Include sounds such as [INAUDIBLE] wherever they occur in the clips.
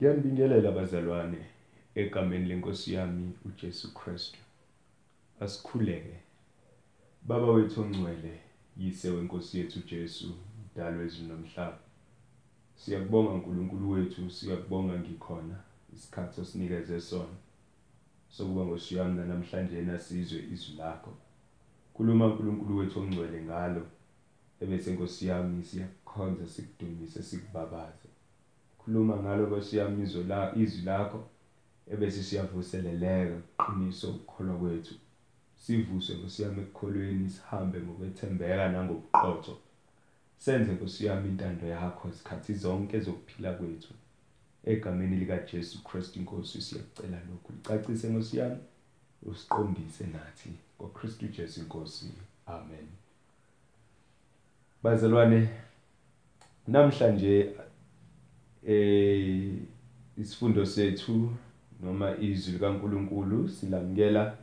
Ngiyanibingelela bazalwane egameni lenkosi yami uJesu Kristu. Asikhuleke. Baba wethu ongcwele, yise wenkosi yethu Jesu, dalo wezulu nomhlaba. Siyakubonga uNkulunkulu wethu, siyakubonga ngikhona isikhathi osinikeze sona. Sokuba ngosiyami namhlanje nasizwe izwi lakho. Khuluma uNkulunkulu wethu ongcwele ngalo. Ebese Nkosi yami siyakukhonza sikudumise sikubabaze. Khuluma ngalo Nkosi yami izwi la izwi lakho ebese siyavuseleleka qiniso ukukholwa kwethu. Sivuswe Nkosi yami ekukholweni sihambe ngokwethembeka nangobuqotho. Senze Nkosi yami intando yakho izikhathi zonke zokuphila kwethu. Egameni lika Jesu Kristu inkosi siyacela lokhu. Licacise Nkosi yami usiqondise nathi ngoKristu Jesu inkosi. Amen. Bazalwane namhlanje eh isifundo sethu noma izwi likaNkuluNkulu silamukela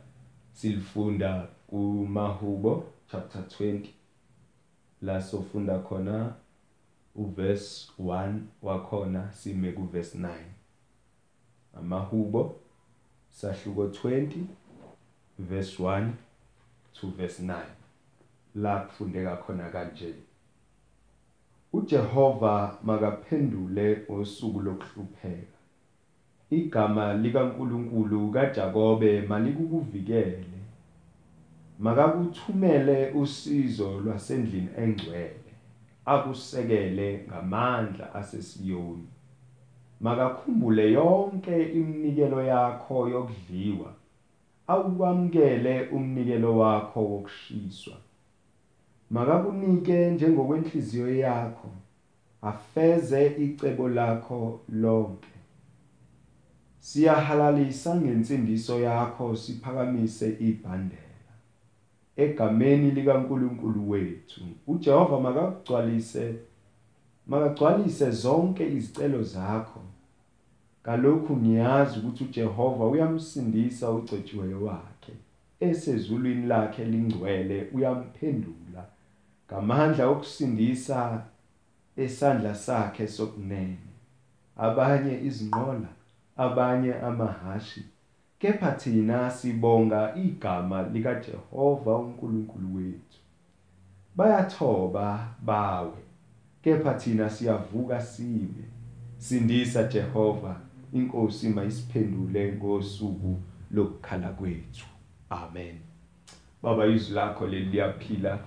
silifunda kuMahubo chapter 20 la sofunda khona uverse 1 wakhona sime kuverse 9 amahubo sahluko 20 verse 1 to verse 9 la kufundeka khona kanje. uJehova makaphendule ngosuku lokuhlupheka. Igama likaNkuluNkulu kaJakobe malikukuvikele makakuthumele usizo lwasendlini engcwele akusekele ngamandla asesiyoni. Makakhumbule yonke iminikelo yakho yokudliwa awukwamukele umnikelo wakho wokushiswa. Makakunike njengokwenhliziyo yakho afeze icebo lakho lonke. Siyahalalisa ngensindiso yakho siphakamise ibhandela egameni likaNkuluNkulu wethu uJehova makakugcwalise makagcwalise zonke izicelo zakho. Kalokhu ngiyazi ukuthi uJehova uyamsindisa ugcotshiweyo wakhe esezulwini lakhe lingcwele uyamphendula. Ngamandla okusindisa esandla sakhe sokunene abanye izinqola abanye amahashi kepha thina sibonga igama likaJehova uNkulunkulu wethu. Bayathoba bawe kepha thina siyavuka sime sindisa Jehova inkosi mayisiphendule ngosuku lokukhala kwethu. Amen. Baba izwi lakho leli liyaphila.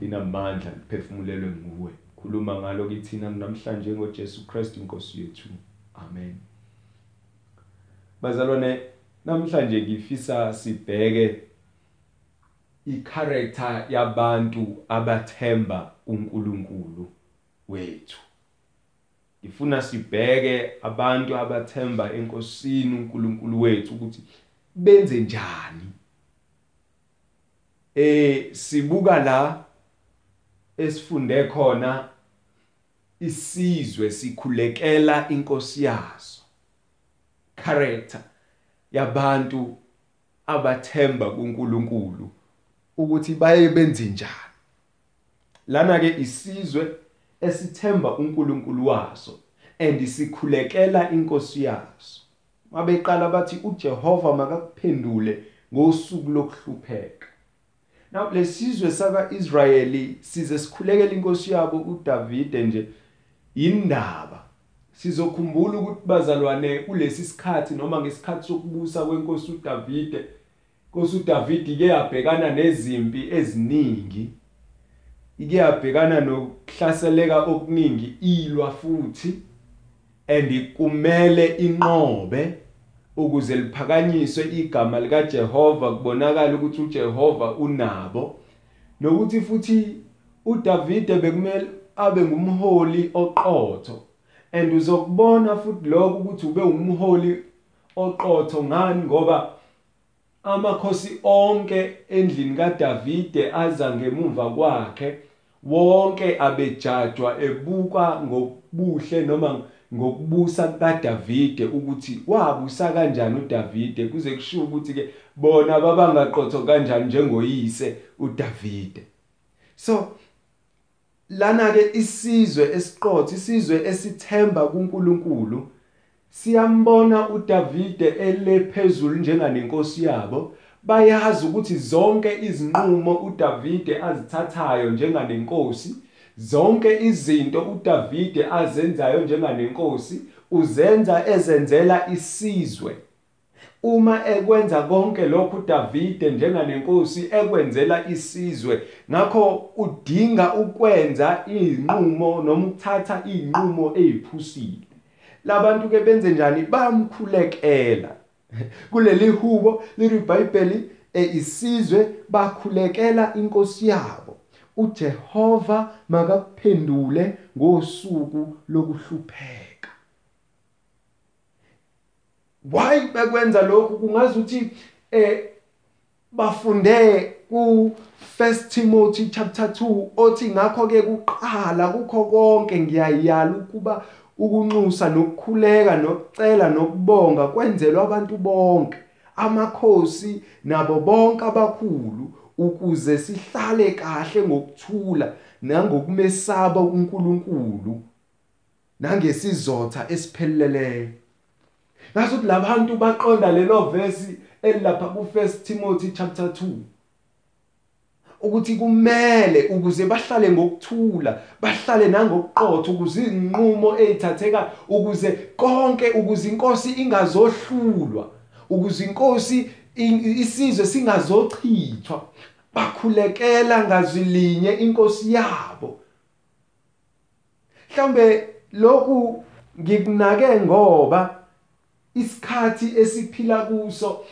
Linamandla liphefumulelwe nguwe. Khuluma ngalo kithina namhlanje ngoJesu Kristu inkosi yethu. Amen. Bazalwane namhlanje ngifisa sibheke i-character yabantu abathemba uNkulunkulu wethu. Ngifuna sibheke abantu abathemba enkosini uNkulunkulu wethu ukuthi benze njani. Eh sibuka la esifunde khona isizwe sikhulekela inkosi yaso. Character yabantu abathemba kuNkulunkulu ukuthi baye benze njani. Lana ke isizwe esithemba uNkulunkulu waso and sikhulekela inkosi yaso. Mabeqala bathi uJehova makakuphendule ngosuku lokuhlupheka. Now lesizwe sakaIsrayeli size sikhulekela inkosi yabo uDavide nje indaba sizokhumbula ukuthi bazalwane kulesi sikhathi noma ngesikhathi sokubusa kwenkosi uDavide. Nkosi uDavide ke yabhekana nezimpi eziningi ike yabhekana nokuhlaseleka okuningi ilwa futhi and kumele inqobe. Ukuze liphakanyiswe igama lika Jehova kubonakala ukuthi uJehova unabo. Nokuthi futhi uDavide bekumele abe ngumholi oqotho. And uzokubona futhi lokho ukuthi ube umholi oqotho ngani ngoba amakhosi onke endlini kaDavide aza ngemuva kwakhe wonke abejajwa ebuka ngobuhle noma ngokubusa kaDavide ukuthi wabusa kanjani uDavide? Kuze kushiwo ukuthi ke bona babangaqotho kanjani njengoyise uDavide? So lana ke isizwe esiqotho isizwe esithemba kuNkulunkulu siyambona uDavide elephezulu njenganenkosi yabo bayazi ukuthi zonke izinqumo uDavide azithathayo njenganenkosi zonke izinto uDavide azenzayo njenganenkosi uzenza ezenzela isizwe. Uma ekwenza konke lokhu uDavide njenganenkosi ekwenzela isizwe ngakho udinga ukwenza izinqumo noma ukuthatha izinqumo eziphusile labantu ke benze njani? Bamkhulekela [LAUGHS] kuleli hubo lithi iBhayibheli isizwe bakhulekela inkosi yabo. uJehova makakuphendule ngosuku lokuhlupheka. Why bekwenza lokhu? Kungazi ukuthi eh bafunde ku 1 Timothy chapter 2 othi ngakho ke kuqala kukho konke ngiyayala ukuba ukunxusa nokukhuleka nokucela nokubonga kwenzelwa abantu bonke amakhosi nabo bonke abakhulu. Ukuze sihlale kahle ngokuthula nangokumesaba uNkulunkulu nangesizotha esipheleleyo ngathi ukuthi labantu baqonda lelo verse elapha ku1 Timothy chapter 2 ukuthi kumele ukuze bahlale ngokuthula bahlale nangokuqotho ukuze izinqumo ezithatheka ukuze konke ukuze inkosi ingazohlulwa ukuze inkosi isizwe singazochithwa. Bakhulekela ngazilinye inkosi yabo. Mhlambe lokhu ngikunake ngoba isikhathi esiphila kuso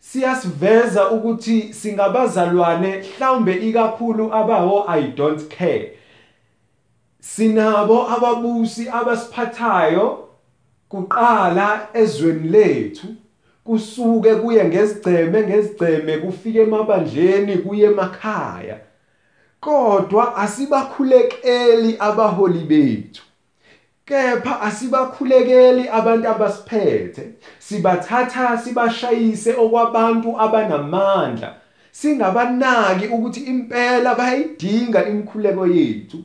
siyasiveza ukuthi singabazalwane mhlawumbe ikakhulu abawo I don't care. Sinabo ababusi abasiphathayo kuqala ezweni lethu. Kusuke kuye ngezigceme ngezigceme kufike emabandleni kuye emakhaya. Kodwa asibakhulekeli abaholi bethu kepha asibakhulekeli abantu abasiphethe. Sibathatha sibashayise okwabantu abanamandla. Singabanaki ukuthi impela bayidinga imikhuleko yethu.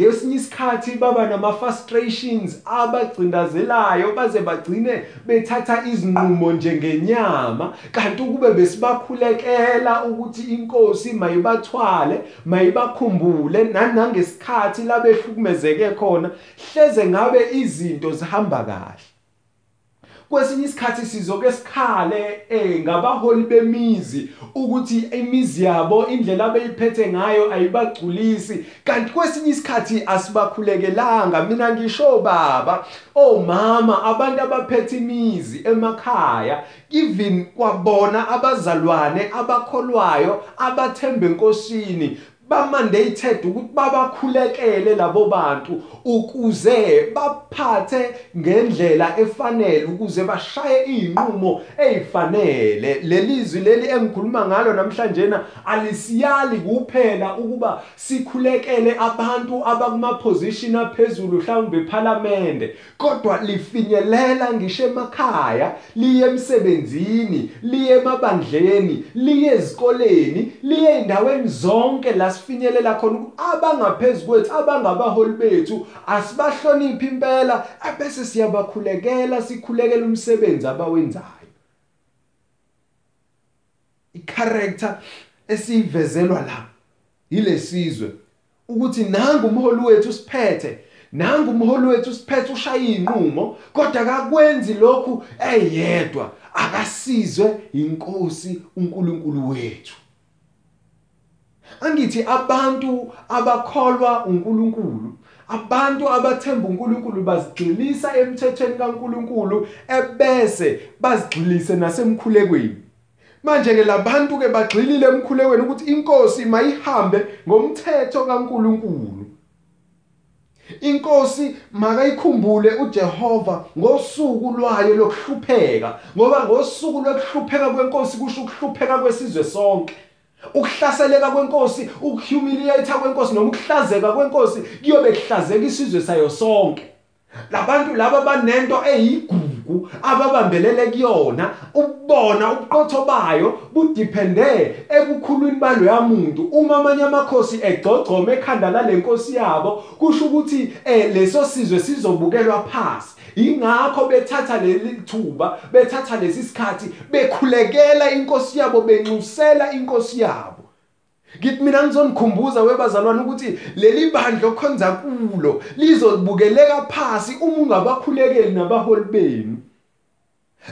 Ngesinye isikhathi baba nama frustrations abagcindazelayo baze bagcine bethatha izinqumo njengenyama. Kanti ukube besibakhulekela ukuthi inkosi mayibathwale mayibakhumbule nanangesikhathi la behlukumezeke khona hleze ngabe izinto zihamba kahle. Kwesinye isikhathi sizoke sikhale eh ngabaholi bemizi ukuthi imizi yabo indlela abeyiphethe ngayo ayibagculisi. Kanti kwesinye isikhathi asibakhulekelanga mina ngisho baba omama abantu abaphethe imizi emakhaya even kwabona abazalwane abakholwayo abathembe enkosini bamandated ukuthi babakhulekele labo bantu ukuze baphathe ngendlela efanele ukuze bashaye izinqumo ezifanele lelizwi leli engikhuluma ngalo namhlanje na alisiyali kuphela ukuba sikhulekele abantu abakuma position aphezulu mhlawumbe eParliament kodwa lifinyelela ngisho emakhaya liye emsebenzini liye emabandleni liye ezikoleni liye endaweni zonke la sifinyelela khona abangaphezulu kwethu abangabaholi bethu asibahloniphi impela bese siyabakhulekela sikhulekela umsebenzi abawenzayo. Icharacter esivezelwa la yilesizwe ukuthi nanga umholi wethu siphethe nanga umholi wethu siphethe ushaya inqumo kodwa akakwenzi lokhu eyedwa akasizwe inkosi uNkulunkulu wethu. Angithi abantu abakholwa uNkulunkulu abantu abathemba uNkulunkulu bazigxilisa emthethweni kaNkulunkulu ebese bazigxilise nasemkhulekweni. Manje ke labantu ke bagxilile emkhulekweni ukuthi inkosi mayihambe ngomthetho kaNkulunkulu. Inkosi makayikhumbule uJehova ngosuku lwayo lokuhlupheka ngoba ngosuku lokuhlupheka kwenkosi kusho ukuhlupheka kwesizwe sonke. Ukuhlaseleka kwenkosi ukuhumiliate kwenkosi noma ukuhlazeka kwenkosi kuyobe kuhlazeka isizwe sayo sonke. Labantu laba banento eyigugu. Ababambelele kuyona ubona ubuqotho bayo budipende ebukhulwini balo yamuntu uma amanye amakhosi egcogcoma ekhanda lalenkosi yabo kusho ukuthi eh leso sizwe sizobukelwa phansi ingakho bethatha leli thuba bethatha lesi sikhathi bekhulekela inkosi yabo benxusela inkosi yabo. Ngithi mina ngizonikhumbuza webazalwane ukuthi leli bandla okhonza kulo lizobukeleka phansi uma ungabakhulekeli nabaholi benu.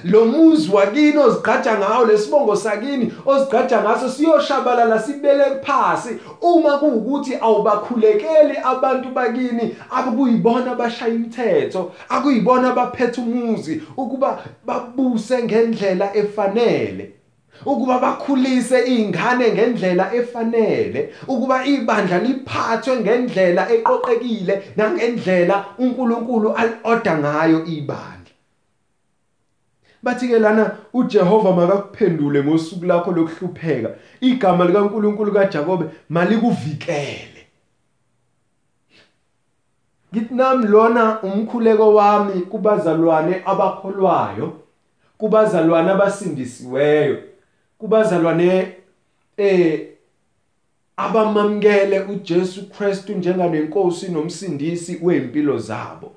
Lo muzi wakini ozigqaja ngawo lesibongo sakini ozigqaja ngaso siyoshabalala sibele phansi uma kuwukuthi awubakhulekeli abantu bakini akuyibona abashaya imithetho akuyibona abaphethe umuzi ukuba babuse ngendlela efanele. Ukuba bakhulise izingane ngendlela efanele ukuba ibandla liphathwe ngendlela eqoqekile nangendlela uNkulunkulu alorder ngayo ibandla. Bathi ke lana uJehova makakuphendule ngosuku lakho lokuhlupheka. Igama likaNkuluNkulu kaJakobe malikuvikele. Ngithi nami lona umkhuleko wami kubazalwane abakholwayo kubazalwane abasindisiweyo. Kubazalwane eh abamamkele uJesu Kristu njenganenkosi nomsindisi weimpilo zabo.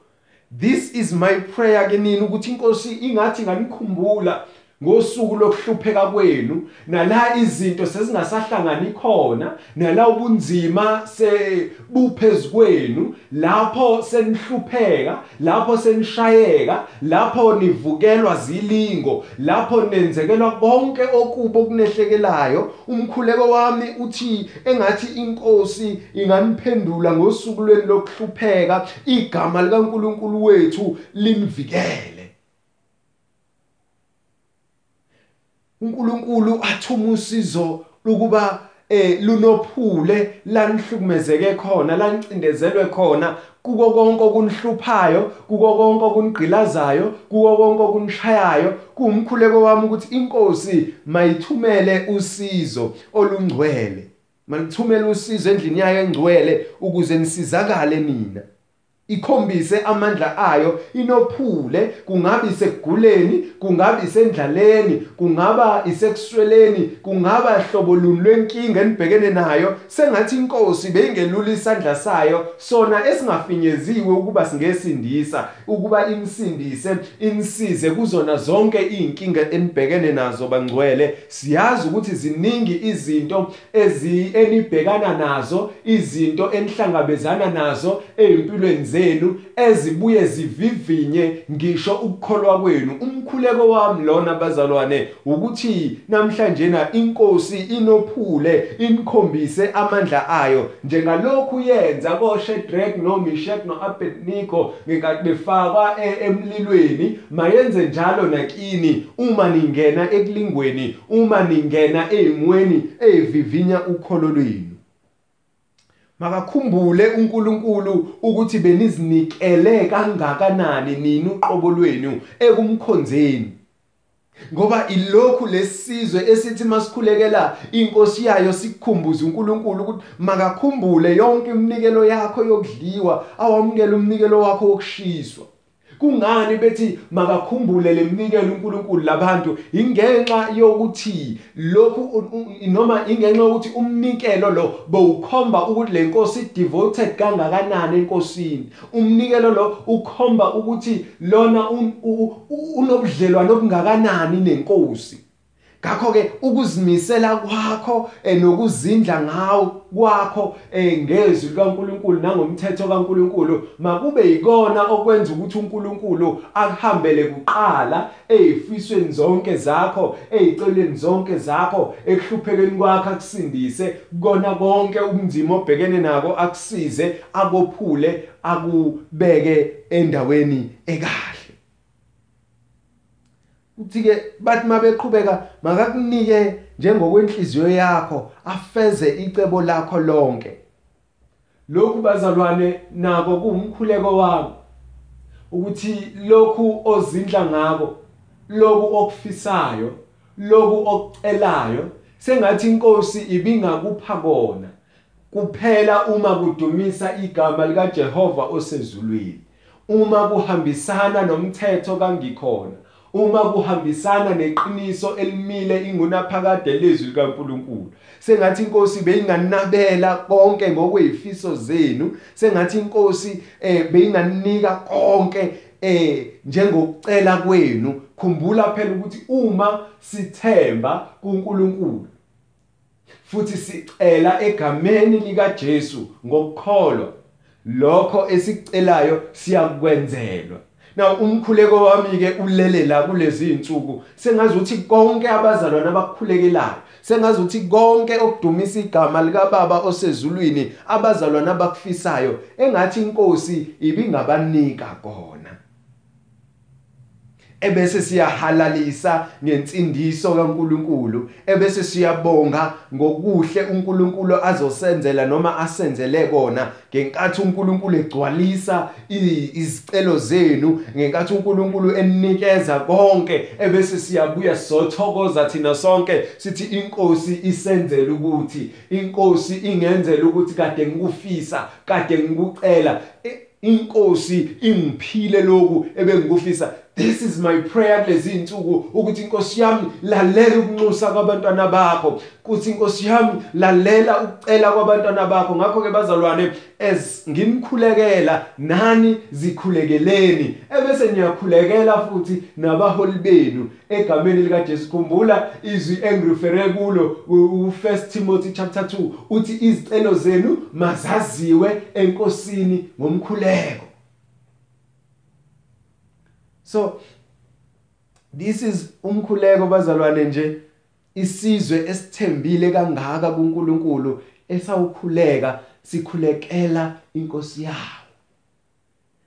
This is my prayer ke nini ukuthi inkosi ingathi nganikhumbula ngosuku lokuhlupheka kwenu nala izinto sezingasahlangani khona nala ubunzima sebuphezkwenu lapho senihlupheka lapho senishayeka lapho nivukelwa zilingo lapho nenzekelwa konke okubo okunehlekelayo. Umkhuleko wami uthi engathi inkosi inganiphendula ngosuku lweni lokuhlupheka igama likaNkuluNkulu wethu linivikele uNkulunkulu athuma usizo lokuba eh lunophule lanihlukumezeke khona lanicindezelwe khona kuko konke okunihluphayo kuko konke okunigqilazayo kuko konke okunishayayo kuumkhuleko wami ukuthi inkosi mayithumele usizo olungcwele. Malithumele usizo endlini yayo engcwele ukuze nisizakale nina. Ikhombise amandla ayo inophule kungabe isekuguleni kungabe isendlaleni kungaba isekusweleni kungaba hlobo luni lwenkinga enibhekene nayo. Sengathi inkosi beyingelula isandla sayo sona esingafinyeziwe ukuba singesindisa ukuba imsindise insize kuzona zonke izinkinga enibhekene nazo bangcwele. Siyazi ukuthi ziningi izinto ezi enibhekana nazo izinto enihlangabezana nazo ezimpilweni zenu ezibuye zivivinye ngisho ukukholwa kwenu. Umkhuleko wami lona bazalwane ukuthi namhlanje na inkosi inophule inikhombise amandla ayo. Njengalokhu yenza koShedrack noMeshach noAbednego ngekathi befakwa e, emlilweni mayenze njalo nakini. Uma ningena ekulingweni uma ningena ezimweni ezivivinya ukholo lwenu. Makakhumbule uNkulunkulu ukuthi benizinikele kangakanani nini uqobo lwenu ekumkhonzeni. Ngoba ilokhu lesizwe esithi masikhulekela inkosi yayo sikukhumbuze uNkulunkulu ukuthi makakhumbule yonke iminikelo yakho yokudliwa awamukele umnikelo wakho wokushiswa. Kungani bethi makakhumbule lemnikelo uNkulunkulu labantu? Ingenxa yokuthi lokhu noma ingenxa yokuthi umnikelo lo bowukhomba ukuthi lenkosi devoted kangakanani enkosini. Umnikelo lo ukhomba ukuthi lona unobudlelwano obungakanani nenkosi. Ngakho ke ukuzimisela kwakho enokuzindla ngawo kwakho engezwi likaNkuluNkulu nangomthetho kaNkuluNkulu makube yikona okwenza ukuthi uNkulunkulu akuhambele kuqala ezifisweni zonke zakho eziceleni zonke zakho ekuhluphekeni kwakho akusindise kona konke ubunzima obhekene nako akusize abophule akubeke endaweni ekahle. Uthi-ke bathi mabeqhubeka makakunike njengokwenhliziyo yakho afeze icebo lakho lonke. Lokhu bazalwane nako kuwumkhuleko wami. Ukuthi lokhu ozindla ngako lokhu okufisayo lokhu okucelayo sengathi inkosi ibingakupha kona. Kuphela uma kudumisa igama likaJehova osezulwini. Uma kuhambisana nomthetho kangikhona. Uma kuhambisana neqiniso elimile ingunaphakade lezwi likaNkuluNkulu. Sengathi inkosi beyinganabela konke ngokwezifiso zenu. Sengathi inkosi eh beyinganika konke eh njengokucela kwenu. Khumbula phela ukuthi uma sithemba kuNkulunkulu futhi sicela egameni lika Jesu ngokukholwa lokho esicelayo siyakwenzelwa Now umkhuleko wami ke ulele la kulezi insuku sengazi ukuthi konke abazalwane abakukhulekelayo sengazi ukuthi konke okudumisa igama lika baba osezulwini abazalwane abakufisayo engathi inkosi ibingabanika kona. Ebese siyahalalisa ngensindiso kaNkuluNkulu ebese siyabonga ngokuhle uNkulunkulu azosenzela noma asenzele kona ngenkathi uNkulunkulu egcwalisa izicelo zenu ngenkathi uNkulunkulu enikeza konke ebese siyabuya sothokoza thina sonke sithi inkosi isenzele ukuthi inkosi ingenzele ukuthi kade ngikufisa kade ngikucela inkosi ingiphile lokhu ebengikufisa. This is my prayer kulezi insuku ukuthi inkosi yami lalela ukunxusa kwabantwana bakho. Kuthi inkosi yami lalela ukucela kwabantwana bakho. Ngakho ke bazalwane as ngimkhulekela nani zikhulekeleni? Ebese niyakhulekela futhi nabaholi benu. Egameni lika Jesu khumbula izwi engirefere kulo u1 Timothy chapter 2 uthi izicelo zenu mazaziwe enkosini ngomkhuleko. So this is umkhuleko bazalwane nje isizwe esithembile kangaka kuNkulunkulu esawukhuleka sikhulekela inkosi yawo.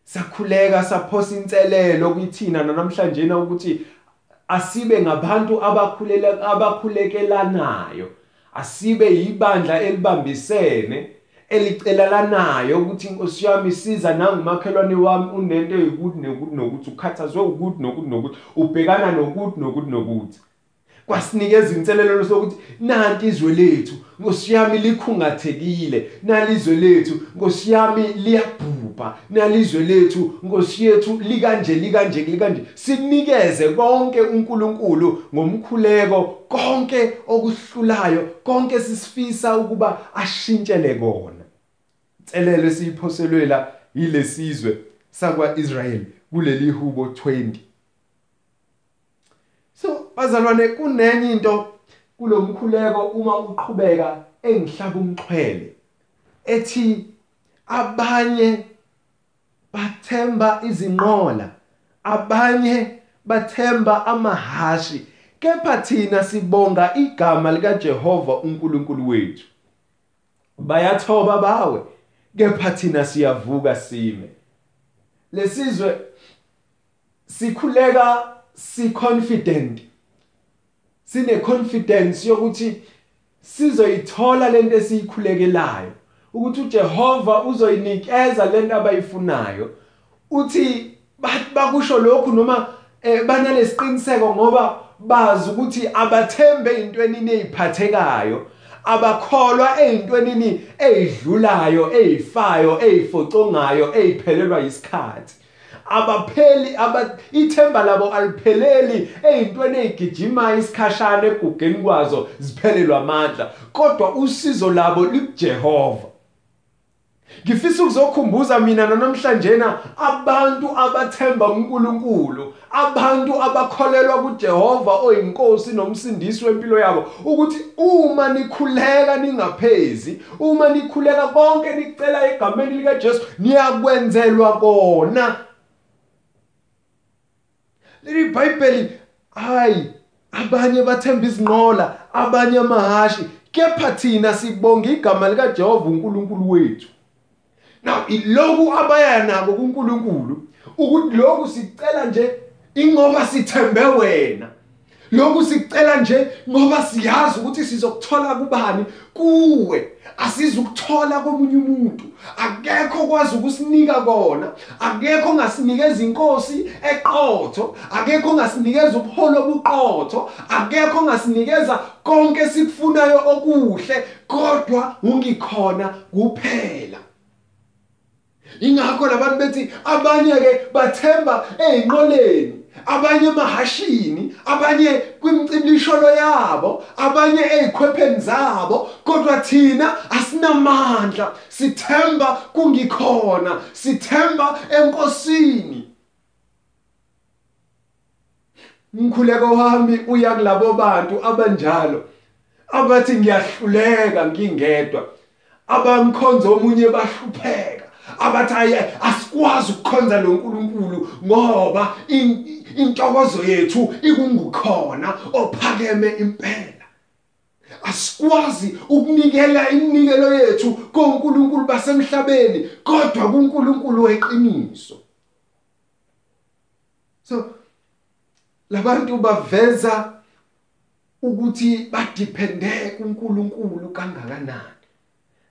Sakhuleka saphosa inselelo kuyithina namhlanje na ukuthi asibe ngabantu abakhulela abakhulekelanayo asibe yibandla elibambisene. Elicelelanayo ukuthi inkosi yami siza nangumakhelwane wami unento eyikuthi nokuthi nokuthi ukhathazwe ukuthi nokuthi nokuthi ubhekana nokuthi nokuthi nokuthi. Kwasinikeza inselelo sokuthi nanti izwe lethu Nkosi yami likhungathekile nalizwe lethu Nkosi yami liyabhubha nalizwe lethu Nkosi yethu likanje likanje likanje. Sinikeze konke uNkulunkulu ngomkhuleko konke okuhlulayo konke sisifisa ukuba ashintshele kona. Inselelo esiyiphoselwela yilesizwe sakwa Israel kuleli hubo 20 So bazalwane kunenye into kulomkhuleko uma uqhubeka engihlaba umxhwele ethi abanye bathemba izinqola abanye bathemba amahashi kepha thina sibonga igama lika Jehova uNkulunkulu wethu. Bayathoba bawe. Kepha thina siyavuka sime. Lesizwe sikhuleka si confident sine confidence yokuthi sizoyithola lento esiyikhulekelayo. Ukuthi uJehova uzoyinikeza lento abayifunayo. Uthi bakusho lokhu noma eh, banalesiqiniseko ngoba bazi ukuthi abathembe intweni eziphathekayo abakholwa ezintweni ezidlulayo ezifayo ezifocongayo eziphelelwa isikhathi abapheli ithemba labo alipheleli eyintweni ezigijimayo isikhashana egugeni kwazo ziphelelwa amandla. Kodwa usizo labo likuJehova. Ngifisa ukuzokhumbuza mina namhlanje na abantu abathemba uNkulunkulu, abantu abakholelwa kuJehova oyinkosi nomsindisi wempilo yabo ukuthi uma nikhuleka ningaphezi, uma nikhuleka konke nicela egameni lika Jesu niyakwenzelwa kona. Leli bhayibheli hayi abanye bathemba izinqola abanye amahashi kepha thina sibonga igama lika Jehova uNkulunkulu wethu. Now iloku abaya nako kuNkulunkulu ukuthi lokhu sicela nje ingoba sithembe wena. Lokhu sicela nje ngoba siyazi ukuthi sizokuthola kubani kuwe. Asizukuthola komunye umuntu. Akekho kwazi ukusinika kona. Akekho ngasinikeza inkosi eqotho. Akekho ngasinikeza ubuholo obuqotho akekho ngasinikeza konke sikufunayo okuhle kodwa ungikhona kuphela. Ingakho labantu bethi abanye ke bathemba ezinqoleni abanye emahashini abanye kwimcibisholo yabo abanye ezikhwepheni zabo kodwa thina asinamandla. Sithemba kungikhona sithemba enkosini. Umkhuleko wami uya kulabo bantu abanjalo abathi ngiyahluleka ngingedwa abamkhonza omunye bahlupheka abathi asikwazi ukukhonza lo nkulunkulu ngoba intokozo yethu ikungukhona ophakeme impela. Asikwazi ukunikela iminikelo yethu konkulunkulu basemhlabeni kodwa kuNkulunkulu weqiniso. So labantu baveza ukuthi badepende kuNkulunkulu kangakanani.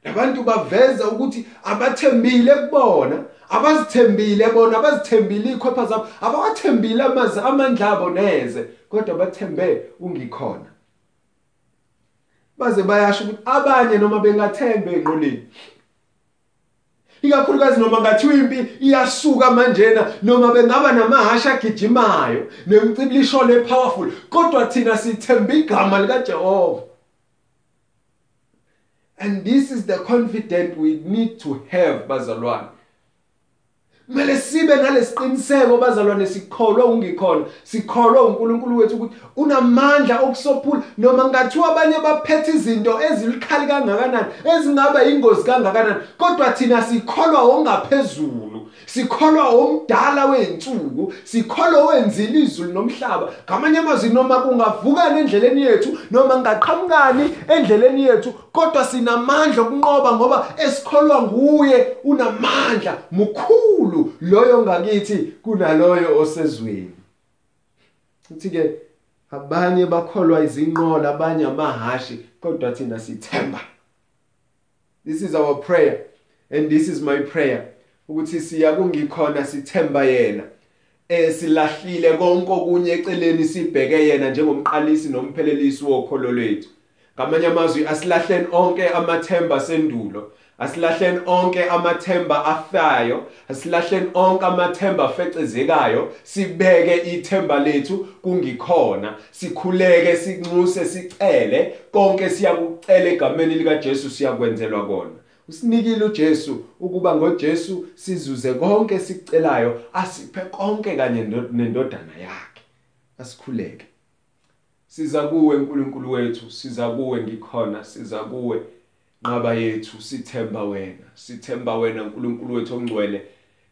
Labantu baveza ukuthi abathembile kubona abazithembile bona abazithembile ikhopha zabo abawathembile amazi amandla abo neze kodwa bathembe ungikhona. Baze bayasho ukuthi abanye noma bengathembe enqoleni ikakhulukazi noma ngathiwa impi iyasuka manjena noma bengaba namahasha agijimayo nemcibilisho le powerful kodwa thina sithemba igama likaJehova. And this is the confidence we need to have bazalwane. Kumele sibe nalesiqiniseko bazalwane sikholwa ungikhona sikholwa uNkulunkulu wethu ukuthi unamandla okusophula. Noma ngathiwa abanye baphethe izinto ezilikhali kangakanani ezingaba ingozi kangakanani kodwa thina sikholwa ongaphezulu. Sikholwa omdala weinsuku sikholwa wenzile izulu nomhlaba. Ngamanye amazwi noma kungavukana endleleni yethu noma ngaqhamukani endleleni yethu kodwa sinamandla okunqoba ngoba esikholwa nguye unamandla mukhulu loyo ngakithi kunaloyo osezweni. Uthi ke abanye bakholwa izinqola abanye amahashi kodwa thina sithemba. This is our prayer and this is my prayer. Ukuthi siya kungikhona sithemba yena. Esilahlile konke okunye eceleni sibheke yena njengomqalisi nomphelelisi wokholo lwethu. Ngamanye amazwi asilahleni onke amathemba sendulo asilahleni onke amathemba afayo asilahleni onke amathemba afecezekayo. Sibeke ithemba lethu kungikhona sikhuleke sinxuse sicele. Konke siyakucela egameni lika Jesu siyakwenzelwa kona. Usinikile uJesu ukuba ngoJesu sizuze konke sicelayo asiphe konke kanye nendodana yakhe. Asikhuleke. Siza kuwe uNkulunkulu wethu siza kuwe ngikhona siza kuwe. Nqaba yethu sithemba wena sithemba wena uNkulunkulu wethu ongcwele.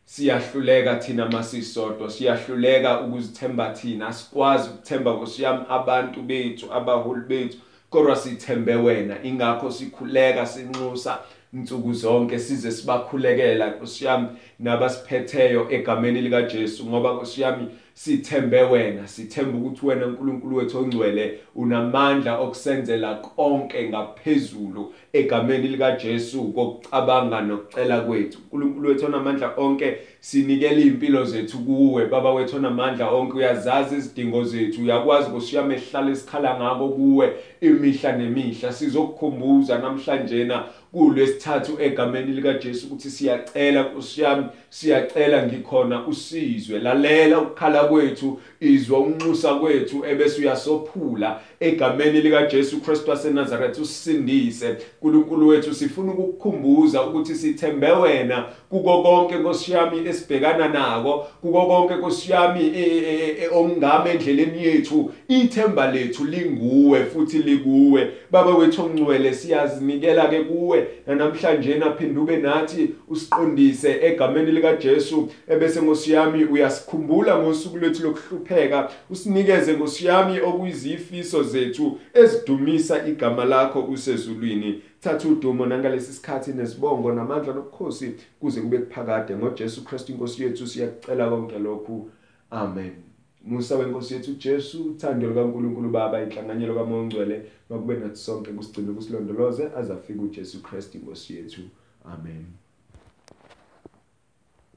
Siyahluleka thina masisodwa siyahluleka ukuzithemba thina sikwazi ukuthemba nkosiyami abantu bethu abaholi bethu kodwa sithembe wena. Ingakho sikhuleka sinxusa insuku zonke size sibakhulekela nkosiyami nabasiphetheyo egameni lika Jesu ngoba nkosiyami sithembe wena sithemba ukuthi wena uNkulunkulu wethu ongcwele unamandla okusenzela konke ngaphezulu egameni lika Jesu kokucabanga nokucela kwethu. uNkulunkulu wethu onamandla onke sinikela impilo zethu kuwe. Baba wethu onamandla onke uyazazi izidingo zethu uyakwazi kusiyame ehlala isikhala ngako kuwe. Imihla nemihla sizokukhumbuza namhlanje na kulwesithathu egameni lika Jesu ukuthi siyacela kusiyami siyacela ngikhona usizwe. Lalela ukukhala kwethu izwa unxusa kwethu ebese uyasophula egameni lika Jesu Kristu waseNazaretha usindise uNkulunkulu wethu sifuna ukukukhumbuza ukuthi sithembe wena kuko konke nkosiyami esibhekana nako kuko konke nkosiyami e, e, e, ongame endleleni yethu. Ithemba lethu linguwe futhi likuwe. Baba wethu ongcwele siyazinikela ke kuwe. Namhlanje naphinda ube nathi usiqondise egameni lika Jesu ebese ngosiyami uyasikhumbula ngosuku lwethu lokuhlupheka. Usinikeze ngosiyami okuyizifiso zethu ezidumisa igama lakho usezulwini. Thatha udumo nangalesi sikhathi nesibongo. Namandla nobukhosi kuze kube kuphakade. ngoJesu Kristu inkosi yethu siyakucela konke lokhu. Amen. Musa wenkosi yethu Jesu uthando likaNkuluNkulu Baba inhlanganyelo kaMoya oNgcwele makube nathi sonke kusigcine kusilondoloze azafika uJesu Kristu inkosi yethu. Amen.